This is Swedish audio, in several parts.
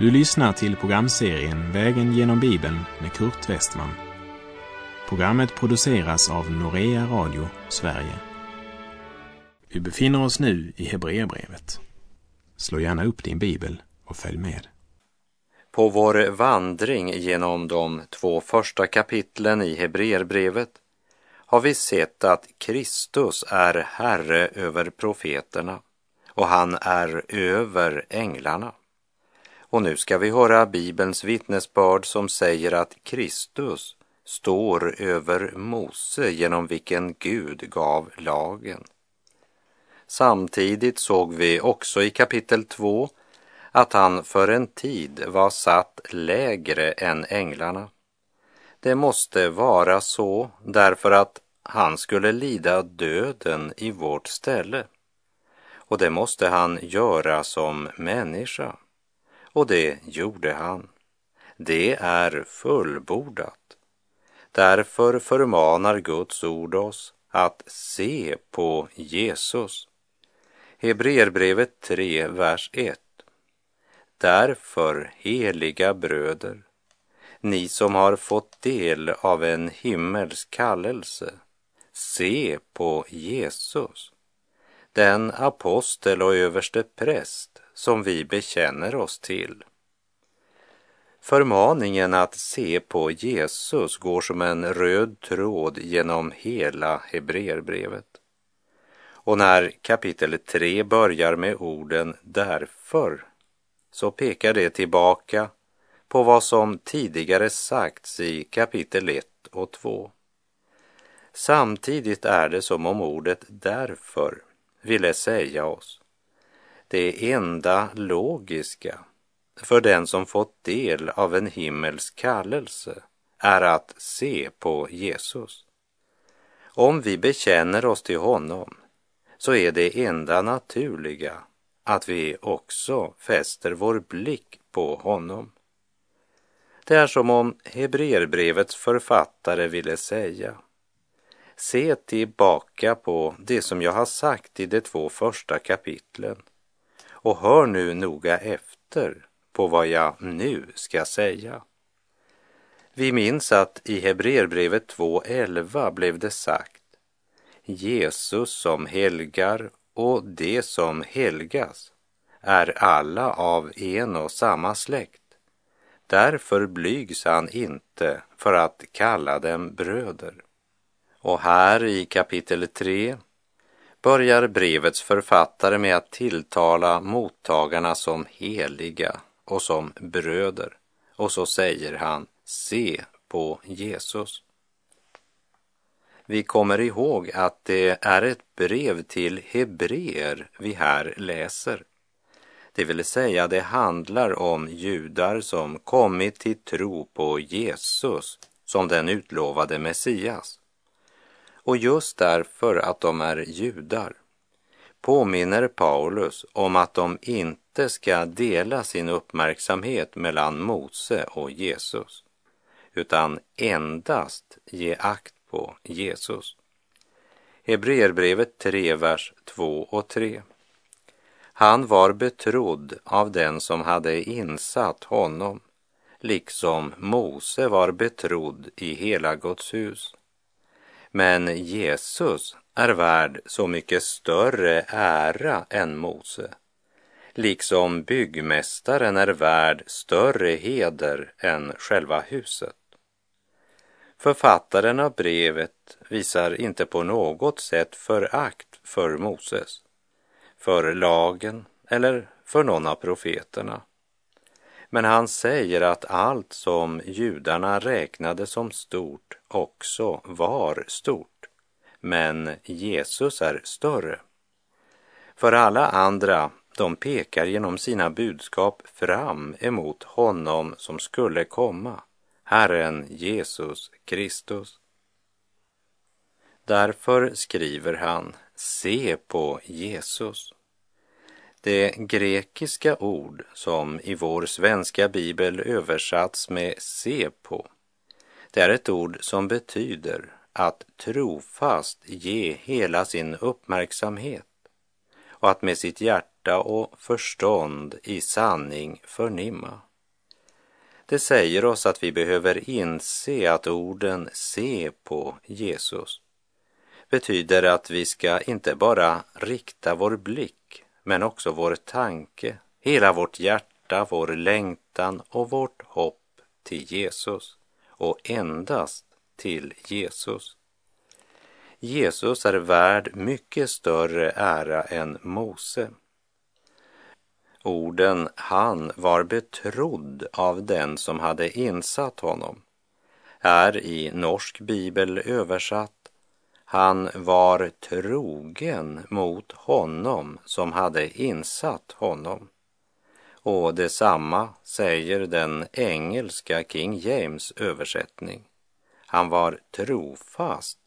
Du lyssnar till programserien Vägen genom Bibeln med Kurt Westman. Programmet produceras av Norea Radio Sverige. Vi befinner oss nu i Hebreerbrevet. Slå gärna upp din bibel och följ med. På vår vandring genom de två första kapitlen i Hebreerbrevet har vi sett att Kristus är Herre över profeterna och han är över änglarna. Och nu ska vi höra Bibelns vittnesbörd som säger att Kristus står över Mose genom vilken Gud gav lagen. Samtidigt såg vi också i kapitel 2 att han för en tid var satt lägre än änglarna. Det måste vara så därför att han skulle lida döden i vårt ställe. Och det måste han göra som människa. Och det gjorde han. Det är fullbordat. Därför förmanar Guds ord oss att se på Jesus. Hebreerbrevet 3, vers 1. Därför, heliga bröder, ni som har fått del av en himmelsk kallelse, se på Jesus, den apostel och överste präst som vi bekänner oss till. Förmaningen att se på Jesus går som en röd tråd genom hela Hebreerbrevet. Och när kapitel 3 börjar med orden därför så pekar det tillbaka på vad som tidigare sagts i kapitel 1 och 2. Samtidigt är det som om ordet därför ville säga oss det enda logiska för den som fått del av en himmelsk kallelse är att se på Jesus. Om vi bekänner oss till honom så är det enda naturliga att vi också fäster vår blick på honom. Det är som om Hebreerbrevets författare ville säga Se tillbaka på det som jag har sagt i de två första kapitlen och hör nu noga efter på vad jag nu ska säga. Vi minns att i Hebreerbrevet 2.11 blev det sagt Jesus som helgar och det som helgas är alla av en och samma släkt. Därför blygs han inte för att kalla dem bröder. Och här i kapitel 3 börjar brevets författare med att tilltala mottagarna som heliga och som bröder. Och så säger han, se på Jesus. Vi kommer ihåg att det är ett brev till hebreer vi här läser. Det vill säga, det handlar om judar som kommit till tro på Jesus som den utlovade Messias. Och just därför att de är judar påminner Paulus om att de inte ska dela sin uppmärksamhet mellan Mose och Jesus, utan endast ge akt på Jesus. Hebreerbrevet 3, vers 2 och 3. Han var betrodd av den som hade insatt honom, liksom Mose var betrodd i hela Guds hus. Men Jesus är värd så mycket större ära än Mose, liksom byggmästaren är värd större heder än själva huset. Författaren av brevet visar inte på något sätt förakt för Moses, för lagen eller för någon av profeterna. Men han säger att allt som judarna räknade som stort också var stort. Men Jesus är större. För alla andra, de pekar genom sina budskap fram emot honom som skulle komma, Herren Jesus Kristus. Därför skriver han, se på Jesus. Det grekiska ord som i vår svenska bibel översatts med se på, det är ett ord som betyder att trofast ge hela sin uppmärksamhet och att med sitt hjärta och förstånd i sanning förnimma. Det säger oss att vi behöver inse att orden se på Jesus betyder att vi ska inte bara rikta vår blick men också vår tanke, hela vårt hjärta, vår längtan och vårt hopp till Jesus och endast till Jesus. Jesus är värd mycket större ära än Mose. Orden han var betrodd av den som hade insatt honom är i norsk bibel översatt han var trogen mot honom som hade insatt honom. Och detsamma säger den engelska King James översättning. Han var trofast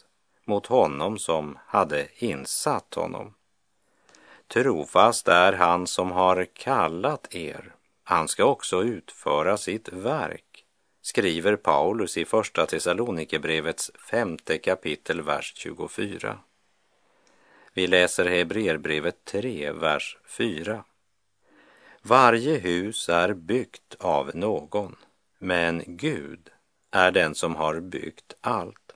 mot honom som hade insatt honom. Trofast är han som har kallat er. Han ska också utföra sitt verk, skriver Paulus i Första Thessalonikerbrevets femte kapitel, vers 24. Vi läser Hebreerbrevet 3, vers 4. Varje hus är byggt av någon, men Gud är den som har byggt allt.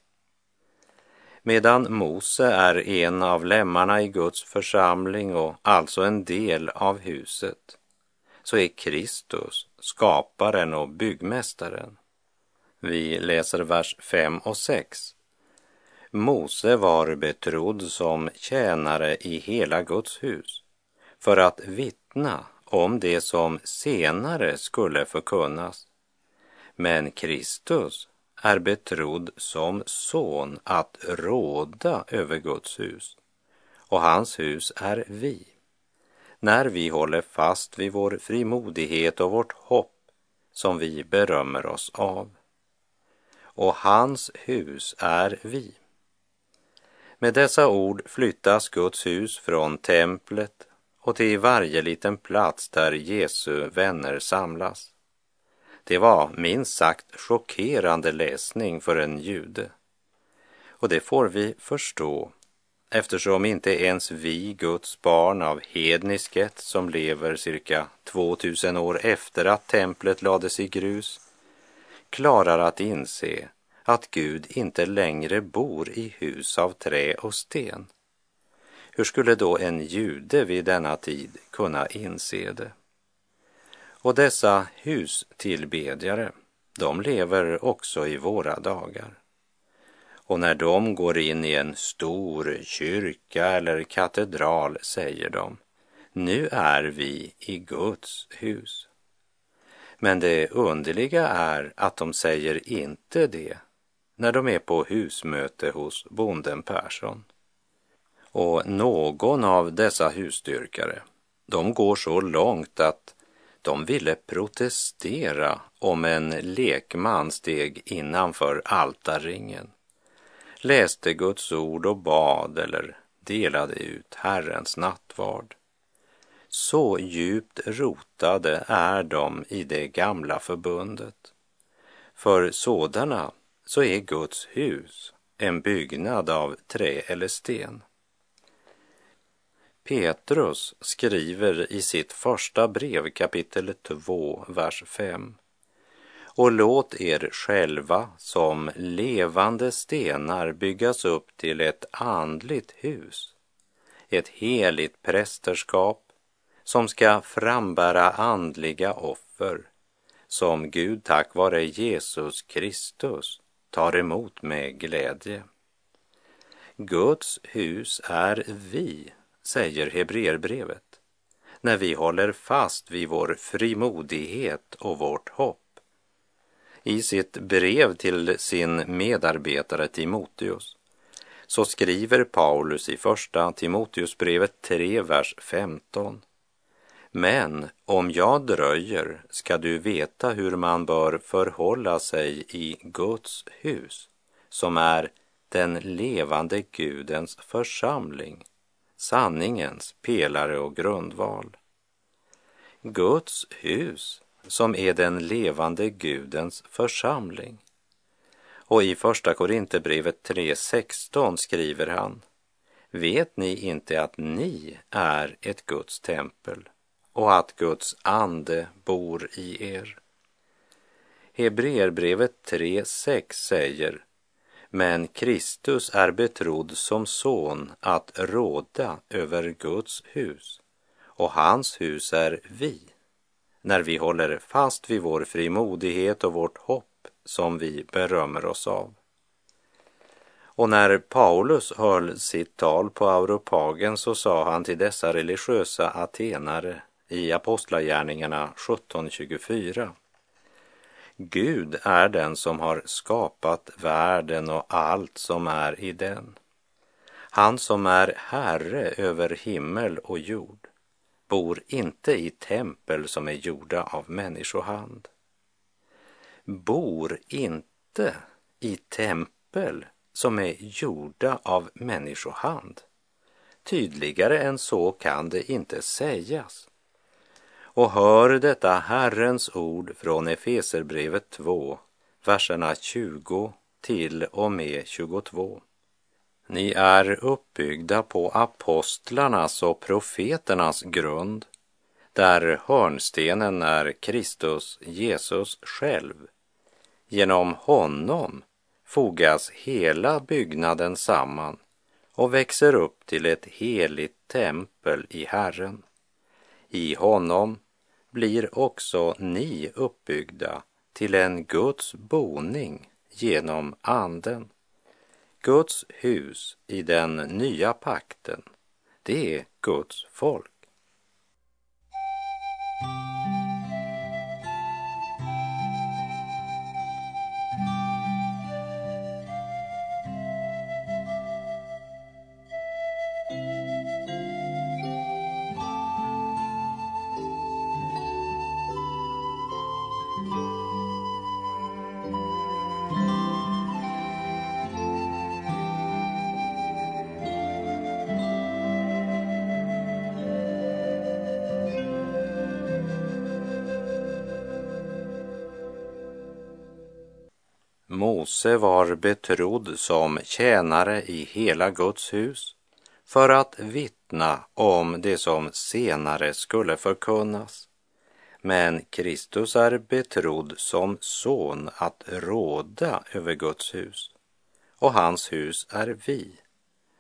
Medan Mose är en av lemmarna i Guds församling och alltså en del av huset, så är Kristus skaparen och byggmästaren. Vi läser vers 5 och 6. Mose var betrodd som tjänare i hela Guds hus för att vittna om det som senare skulle förkunnas. Men Kristus är betrodd som son att råda över Guds hus och hans hus är vi. När vi håller fast vid vår frimodighet och vårt hopp som vi berömmer oss av. Och hans hus är vi. Med dessa ord flyttas Guds hus från templet och till varje liten plats där Jesu vänner samlas. Det var minst sagt chockerande läsning för en jude. Och det får vi förstå eftersom inte ens vi, Guds barn av hednisket som lever cirka 2000 år efter att templet lades i grus, klarar att inse att Gud inte längre bor i hus av trä och sten. Hur skulle då en jude vid denna tid kunna inse det? Och dessa hustillbedjare, de lever också i våra dagar. Och när de går in i en stor kyrka eller katedral säger de, nu är vi i Guds hus. Men det underliga är att de säger inte det när de är på husmöte hos bonden Persson. Och någon av dessa husdyrkare, de går så långt att de ville protestera om en lekman steg innanför altarringen, läste Guds ord och bad eller delade ut Herrens nattvard. Så djupt rotade är de i det gamla förbundet. För sådana så är Guds hus en byggnad av trä eller sten. Petrus skriver i sitt första brev kapitel 2, vers 5. Och låt er själva som levande stenar byggas upp till ett andligt hus, ett heligt prästerskap som ska frambära andliga offer som Gud tack vare Jesus Kristus tar emot med glädje. Guds hus är vi säger Hebreerbrevet, när vi håller fast vid vår frimodighet och vårt hopp. I sitt brev till sin medarbetare Timoteus så skriver Paulus i första Timoteusbrevet 3, vers 15. Men om jag dröjer ska du veta hur man bör förhålla sig i Guds hus, som är den levande Gudens församling sanningens pelare och grundval. Guds hus som är den levande Gudens församling. Och i Första Korinthierbrevet 3.16 skriver han Vet ni inte att ni är ett Guds tempel och att Guds ande bor i er? Hebreerbrevet 3.6 säger men Kristus är betrodd som son att råda över Guds hus och hans hus är vi när vi håller fast vid vår frimodighet och vårt hopp som vi berömmer oss av. Och när Paulus höll sitt tal på Europagen så sa han till dessa religiösa atenare i Apostlagärningarna 17.24. Gud är den som har skapat världen och allt som är i den. Han som är Herre över himmel och jord bor inte i tempel som är gjorda av människohand. Bor inte i tempel som är gjorda av människohand. Tydligare än så kan det inte sägas. Och hör detta Herrens ord från Efeserbrevet 2, verserna 20 till och med 22. Ni är uppbyggda på apostlarnas och profeternas grund, där hörnstenen är Kristus Jesus själv. Genom honom fogas hela byggnaden samman och växer upp till ett heligt tempel i Herren. I honom blir också ni uppbyggda till en Guds boning genom Anden. Guds hus i den nya pakten, det är Guds folk. Mose var betrodd som tjänare i hela Guds hus för att vittna om det som senare skulle förkunnas. Men Kristus är betrodd som son att råda över Guds hus och hans hus är vi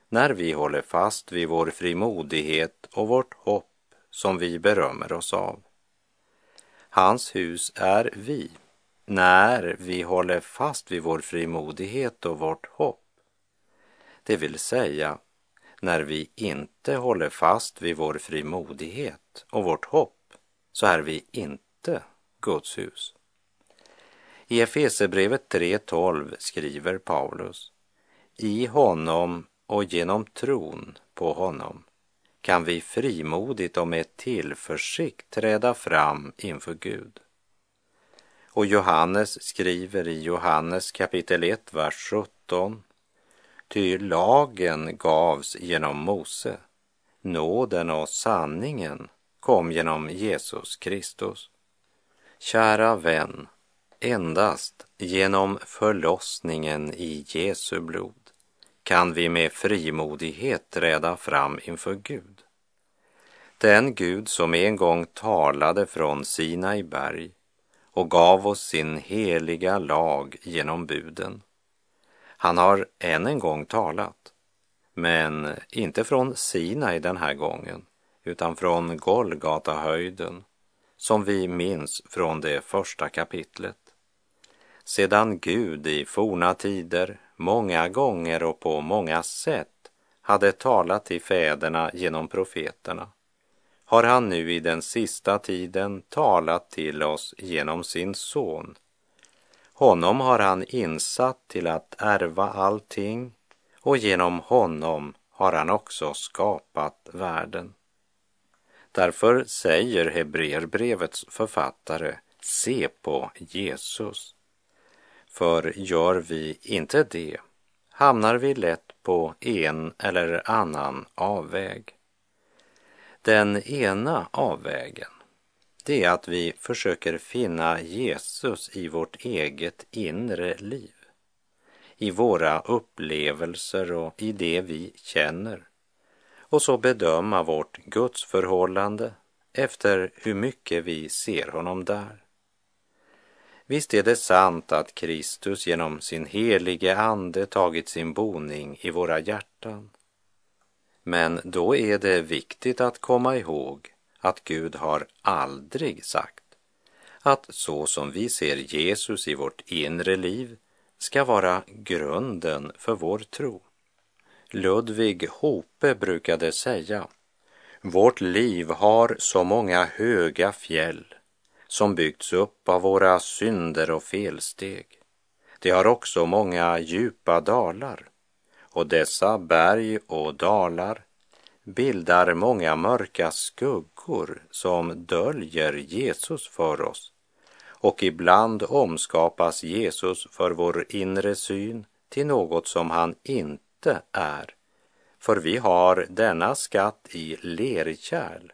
när vi håller fast vid vår frimodighet och vårt hopp som vi berömmer oss av. Hans hus är vi när vi håller fast vid vår frimodighet och vårt hopp. Det vill säga, när vi inte håller fast vid vår frimodighet och vårt hopp så är vi inte Guds hus. I Efesebrevet 3.12 skriver Paulus I honom och genom tron på honom kan vi frimodigt och med tillförsikt träda fram inför Gud. Och Johannes skriver i Johannes kapitel 1, vers 17. Ty lagen gavs genom Mose, nåden och sanningen kom genom Jesus Kristus. Kära vän, endast genom förlossningen i Jesu blod kan vi med frimodighet träda fram inför Gud. Den Gud som en gång talade från Sinai berg och gav oss sin heliga lag genom buden. Han har än en gång talat, men inte från Sinai den här gången, utan från Golgatahöjden, som vi minns från det första kapitlet. Sedan Gud i forna tider många gånger och på många sätt hade talat till fäderna genom profeterna har han nu i den sista tiden talat till oss genom sin son. Honom har han insatt till att ärva allting och genom honom har han också skapat världen. Därför säger Hebreerbrevets författare, se på Jesus. För gör vi inte det hamnar vi lätt på en eller annan avväg. Den ena avvägen, det är att vi försöker finna Jesus i vårt eget inre liv, i våra upplevelser och i det vi känner och så bedöma vårt gudsförhållande efter hur mycket vi ser honom där. Visst är det sant att Kristus genom sin helige ande tagit sin boning i våra hjärtan. Men då är det viktigt att komma ihåg att Gud har aldrig sagt att så som vi ser Jesus i vårt inre liv ska vara grunden för vår tro. Ludvig Hope brukade säga vårt liv har så många höga fjäll som byggts upp av våra synder och felsteg. Det har också många djupa dalar och dessa berg och dalar bildar många mörka skuggor som döljer Jesus för oss och ibland omskapas Jesus för vår inre syn till något som han inte är. För vi har denna skatt i lerkärl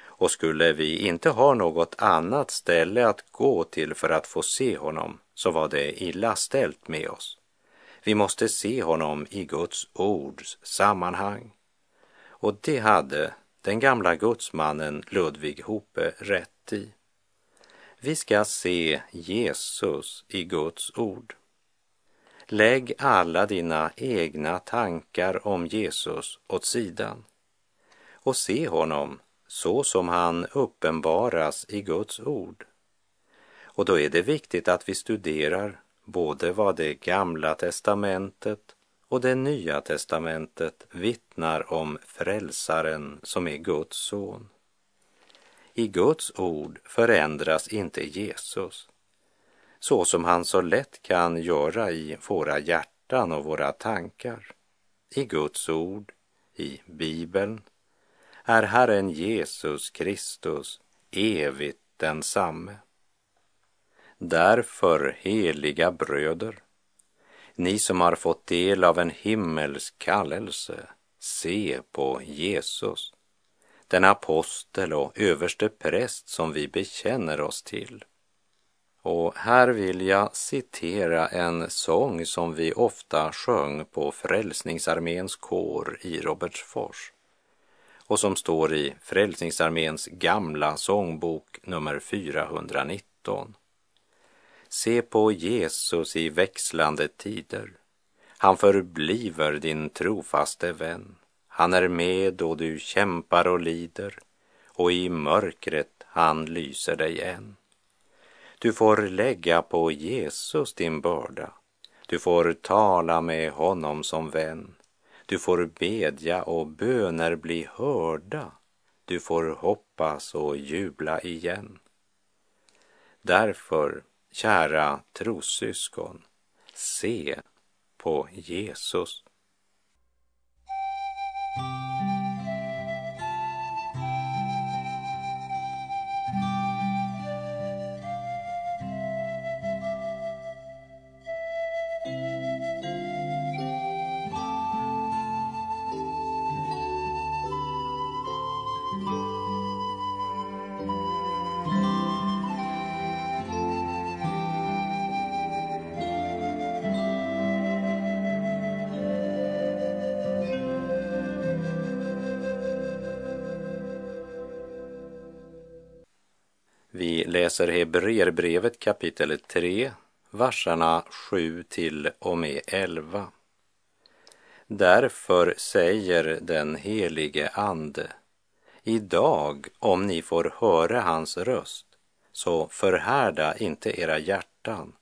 och skulle vi inte ha något annat ställe att gå till för att få se honom så var det illa ställt med oss. Vi måste se honom i Guds ords sammanhang. Och det hade den gamla gudsmannen Ludvig Hope rätt i. Vi ska se Jesus i Guds ord. Lägg alla dina egna tankar om Jesus åt sidan och se honom så som han uppenbaras i Guds ord. Och då är det viktigt att vi studerar både vad det gamla testamentet och det nya testamentet vittnar om frälsaren som är Guds son. I Guds ord förändras inte Jesus så som han så lätt kan göra i våra hjärtan och våra tankar. I Guds ord, i Bibeln, är Herren Jesus Kristus evigt densamme. Därför, heliga bröder, ni som har fått del av en himmelsk kallelse, se på Jesus, den apostel och överste präst som vi bekänner oss till. Och här vill jag citera en sång som vi ofta sjöng på Frälsningsarméns kår i Robertsfors och som står i Frälsningsarméns gamla sångbok nummer 419. Se på Jesus i växlande tider. Han förbliver din trofaste vän. Han är med då du kämpar och lider och i mörkret han lyser dig än. Du får lägga på Jesus din börda. Du får tala med honom som vän. Du får bedja och böner bli hörda. Du får hoppas och jubla igen. Därför, kära trossyskon, se på Jesus. Läser Hebreerbrevet kapitel 3, verserna 7 till och med 11. Därför säger den helige Ande, idag om ni får höra hans röst, så förhärda inte era hjärtan,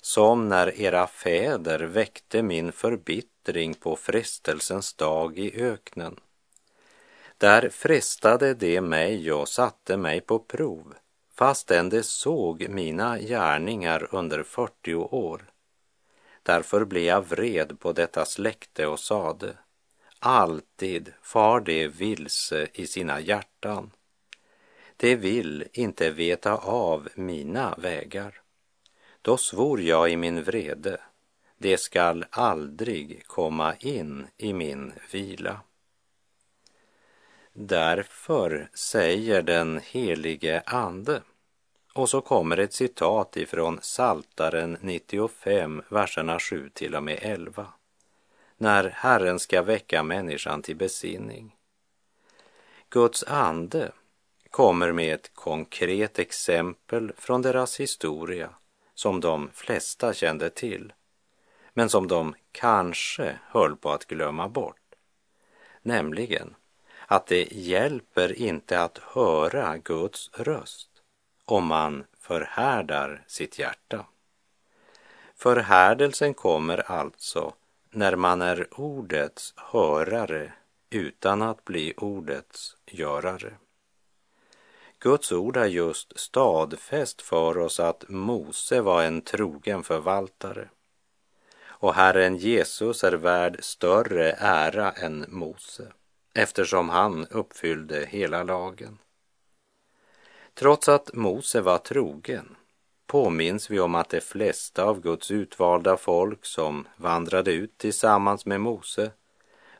som när era fäder väckte min förbittring på frestelsens dag i öknen. Där frestade de mig och satte mig på prov fastän de såg mina gärningar under 40 år. Därför blev jag vred på detta släkte och sade, alltid far de vilse i sina hjärtan. De vill inte veta av mina vägar. Då svor jag i min vrede, det skall aldrig komma in i min vila. Därför säger den helige Ande. Och så kommer ett citat ifrån Saltaren 95, verserna 7 till och med 11. När Herren ska väcka människan till besinning. Guds ande kommer med ett konkret exempel från deras historia som de flesta kände till, men som de kanske höll på att glömma bort. Nämligen att det hjälper inte att höra Guds röst om man förhärdar sitt hjärta. Förhärdelsen kommer alltså när man är ordets hörare utan att bli ordets görare. Guds ord har just stadfäst för oss att Mose var en trogen förvaltare. Och Herren Jesus är värd större ära än Mose eftersom han uppfyllde hela lagen. Trots att Mose var trogen påminns vi om att de flesta av Guds utvalda folk som vandrade ut tillsammans med Mose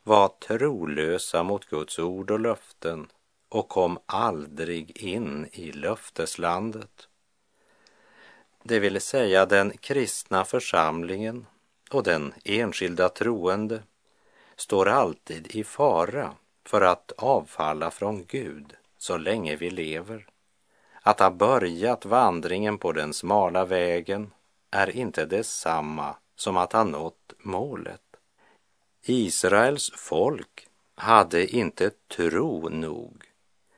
var trolösa mot Guds ord och löften och kom aldrig in i löfteslandet. Det vill säga den kristna församlingen och den enskilda troende står alltid i fara för att avfalla från Gud så länge vi lever. Att ha börjat vandringen på den smala vägen är inte detsamma som att ha nått målet. Israels folk hade inte tro nog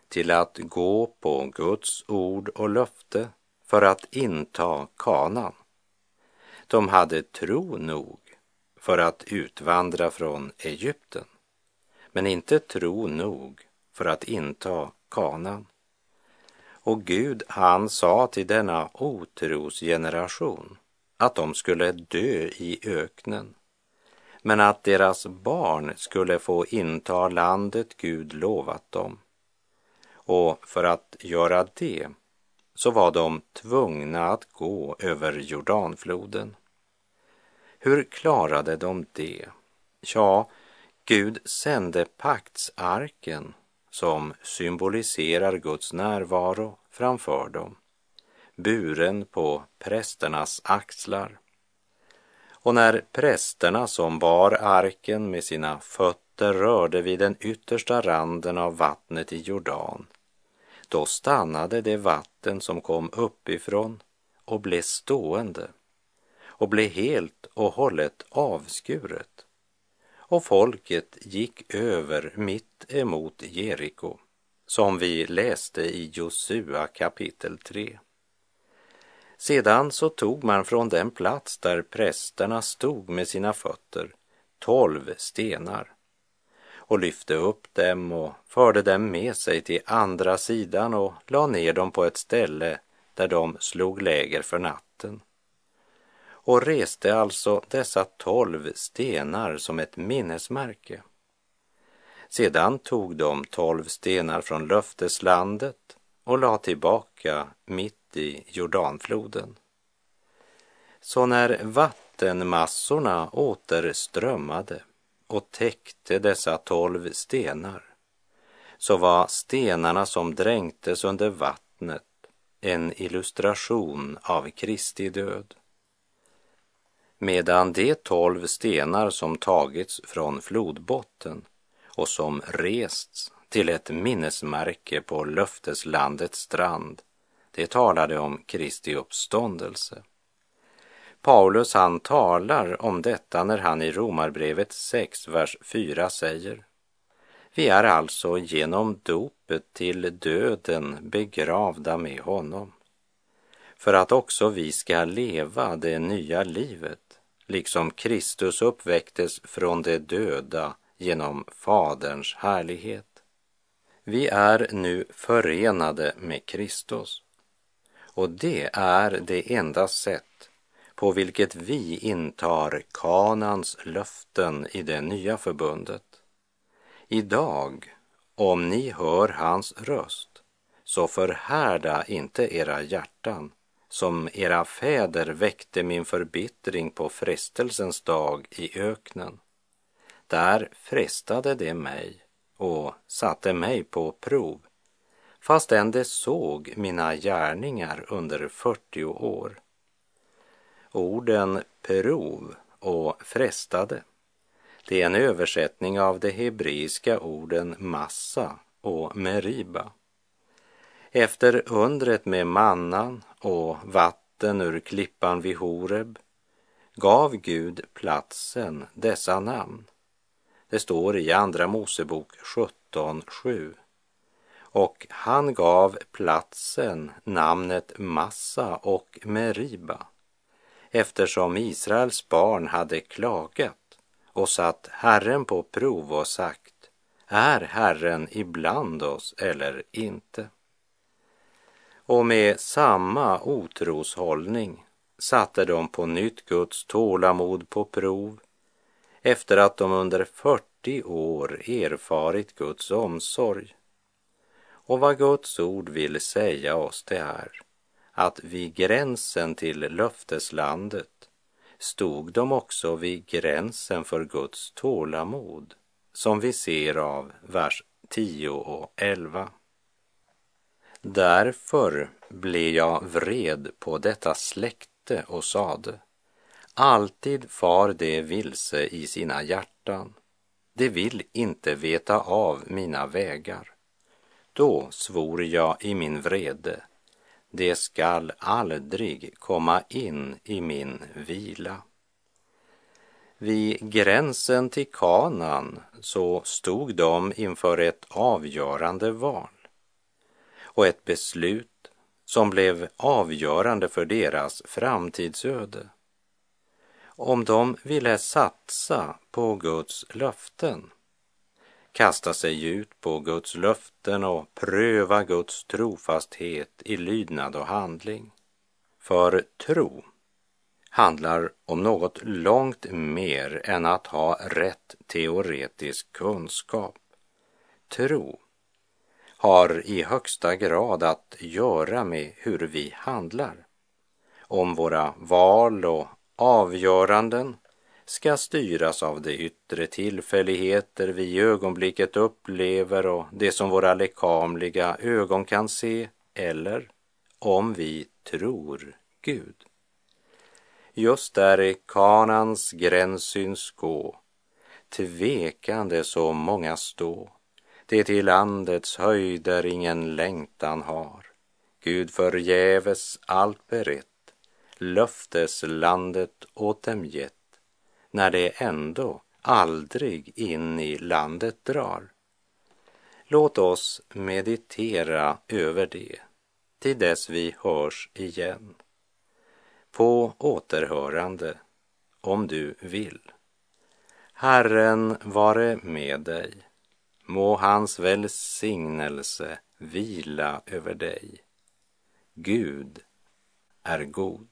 till att gå på Guds ord och löfte för att inta kanan. De hade tro nog för att utvandra från Egypten, men inte tro nog för att inta kanan. Och Gud, han sa till denna otrosgeneration att de skulle dö i öknen, men att deras barn skulle få inta landet Gud lovat dem. Och för att göra det så var de tvungna att gå över Jordanfloden. Hur klarade de det? Ja, Gud sände paktsarken som symboliserar Guds närvaro framför dem, buren på prästernas axlar. Och när prästerna som bar arken med sina fötter rörde vid den yttersta randen av vattnet i Jordan, då stannade det vatten som kom uppifrån och blev stående och blev helt och hållet avskuret och folket gick över mitt emot Jeriko, som vi läste i Josua kapitel 3. Sedan så tog man från den plats där prästerna stod med sina fötter tolv stenar och lyfte upp dem och förde dem med sig till andra sidan och la ner dem på ett ställe där de slog läger för natten och reste alltså dessa tolv stenar som ett minnesmärke. Sedan tog de tolv stenar från löfteslandet och la tillbaka mitt i Jordanfloden. Så när vattenmassorna återströmmade och täckte dessa tolv stenar så var stenarna som dränktes under vattnet en illustration av Kristi död medan de tolv stenar som tagits från flodbotten och som rests till ett minnesmärke på löfteslandets strand, det talade om Kristi uppståndelse. Paulus han talar om detta när han i Romarbrevet 6, vers 4 säger Vi är alltså genom dopet till döden begravda med honom för att också vi ska leva det nya livet liksom Kristus uppväcktes från de döda genom Faderns härlighet. Vi är nu förenade med Kristus och det är det enda sätt på vilket vi intar kanans löften i det nya förbundet. Idag, om ni hör hans röst, så förhärda inte era hjärtan som era fäder väckte min förbittring på frestelsens dag i öknen. Där frestade de mig och satte mig på prov, fastän de såg mina gärningar under 40 år. Orden prov och frestade, det är en översättning av de hebreiska orden massa och meriba. Efter undret med mannan och vatten ur klippan vid Horeb gav Gud platsen dessa namn. Det står i Andra Mosebok 17.7. Och han gav platsen namnet Massa och Meriba eftersom Israels barn hade klagat och satt Herren på prov och sagt är Herren ibland oss eller inte? Och med samma otroshållning satte de på nytt Guds tålamod på prov efter att de under 40 år erfarit Guds omsorg. Och vad Guds ord vill säga oss det är att vid gränsen till löfteslandet stod de också vid gränsen för Guds tålamod som vi ser av vers 10 och 11. Därför blev jag vred på detta släkte och sade Alltid far det vilse i sina hjärtan. De vill inte veta av mina vägar. Då svor jag i min vrede. Det skall aldrig komma in i min vila. Vid gränsen till Kanan så stod de inför ett avgörande val och ett beslut som blev avgörande för deras framtidsöde. Om de ville satsa på Guds löften, kasta sig ut på Guds löften och pröva Guds trofasthet i lydnad och handling. För tro handlar om något långt mer än att ha rätt teoretisk kunskap. Tro har i högsta grad att göra med hur vi handlar. Om våra val och avgöranden ska styras av de yttre tillfälligheter vi i ögonblicket upplever och det som våra lekamliga ögon kan se, eller om vi tror Gud. Just där i Kanans gräns syns gå, tvekande så många stå, det till landets höjder ingen längtan har. Gud förgäves allt berett, löfteslandet åt dem gett, när det ändå aldrig in i landet drar. Låt oss meditera över det till dess vi hörs igen. På återhörande, om du vill. Herren vare med dig. Må hans välsignelse vila över dig. Gud är god.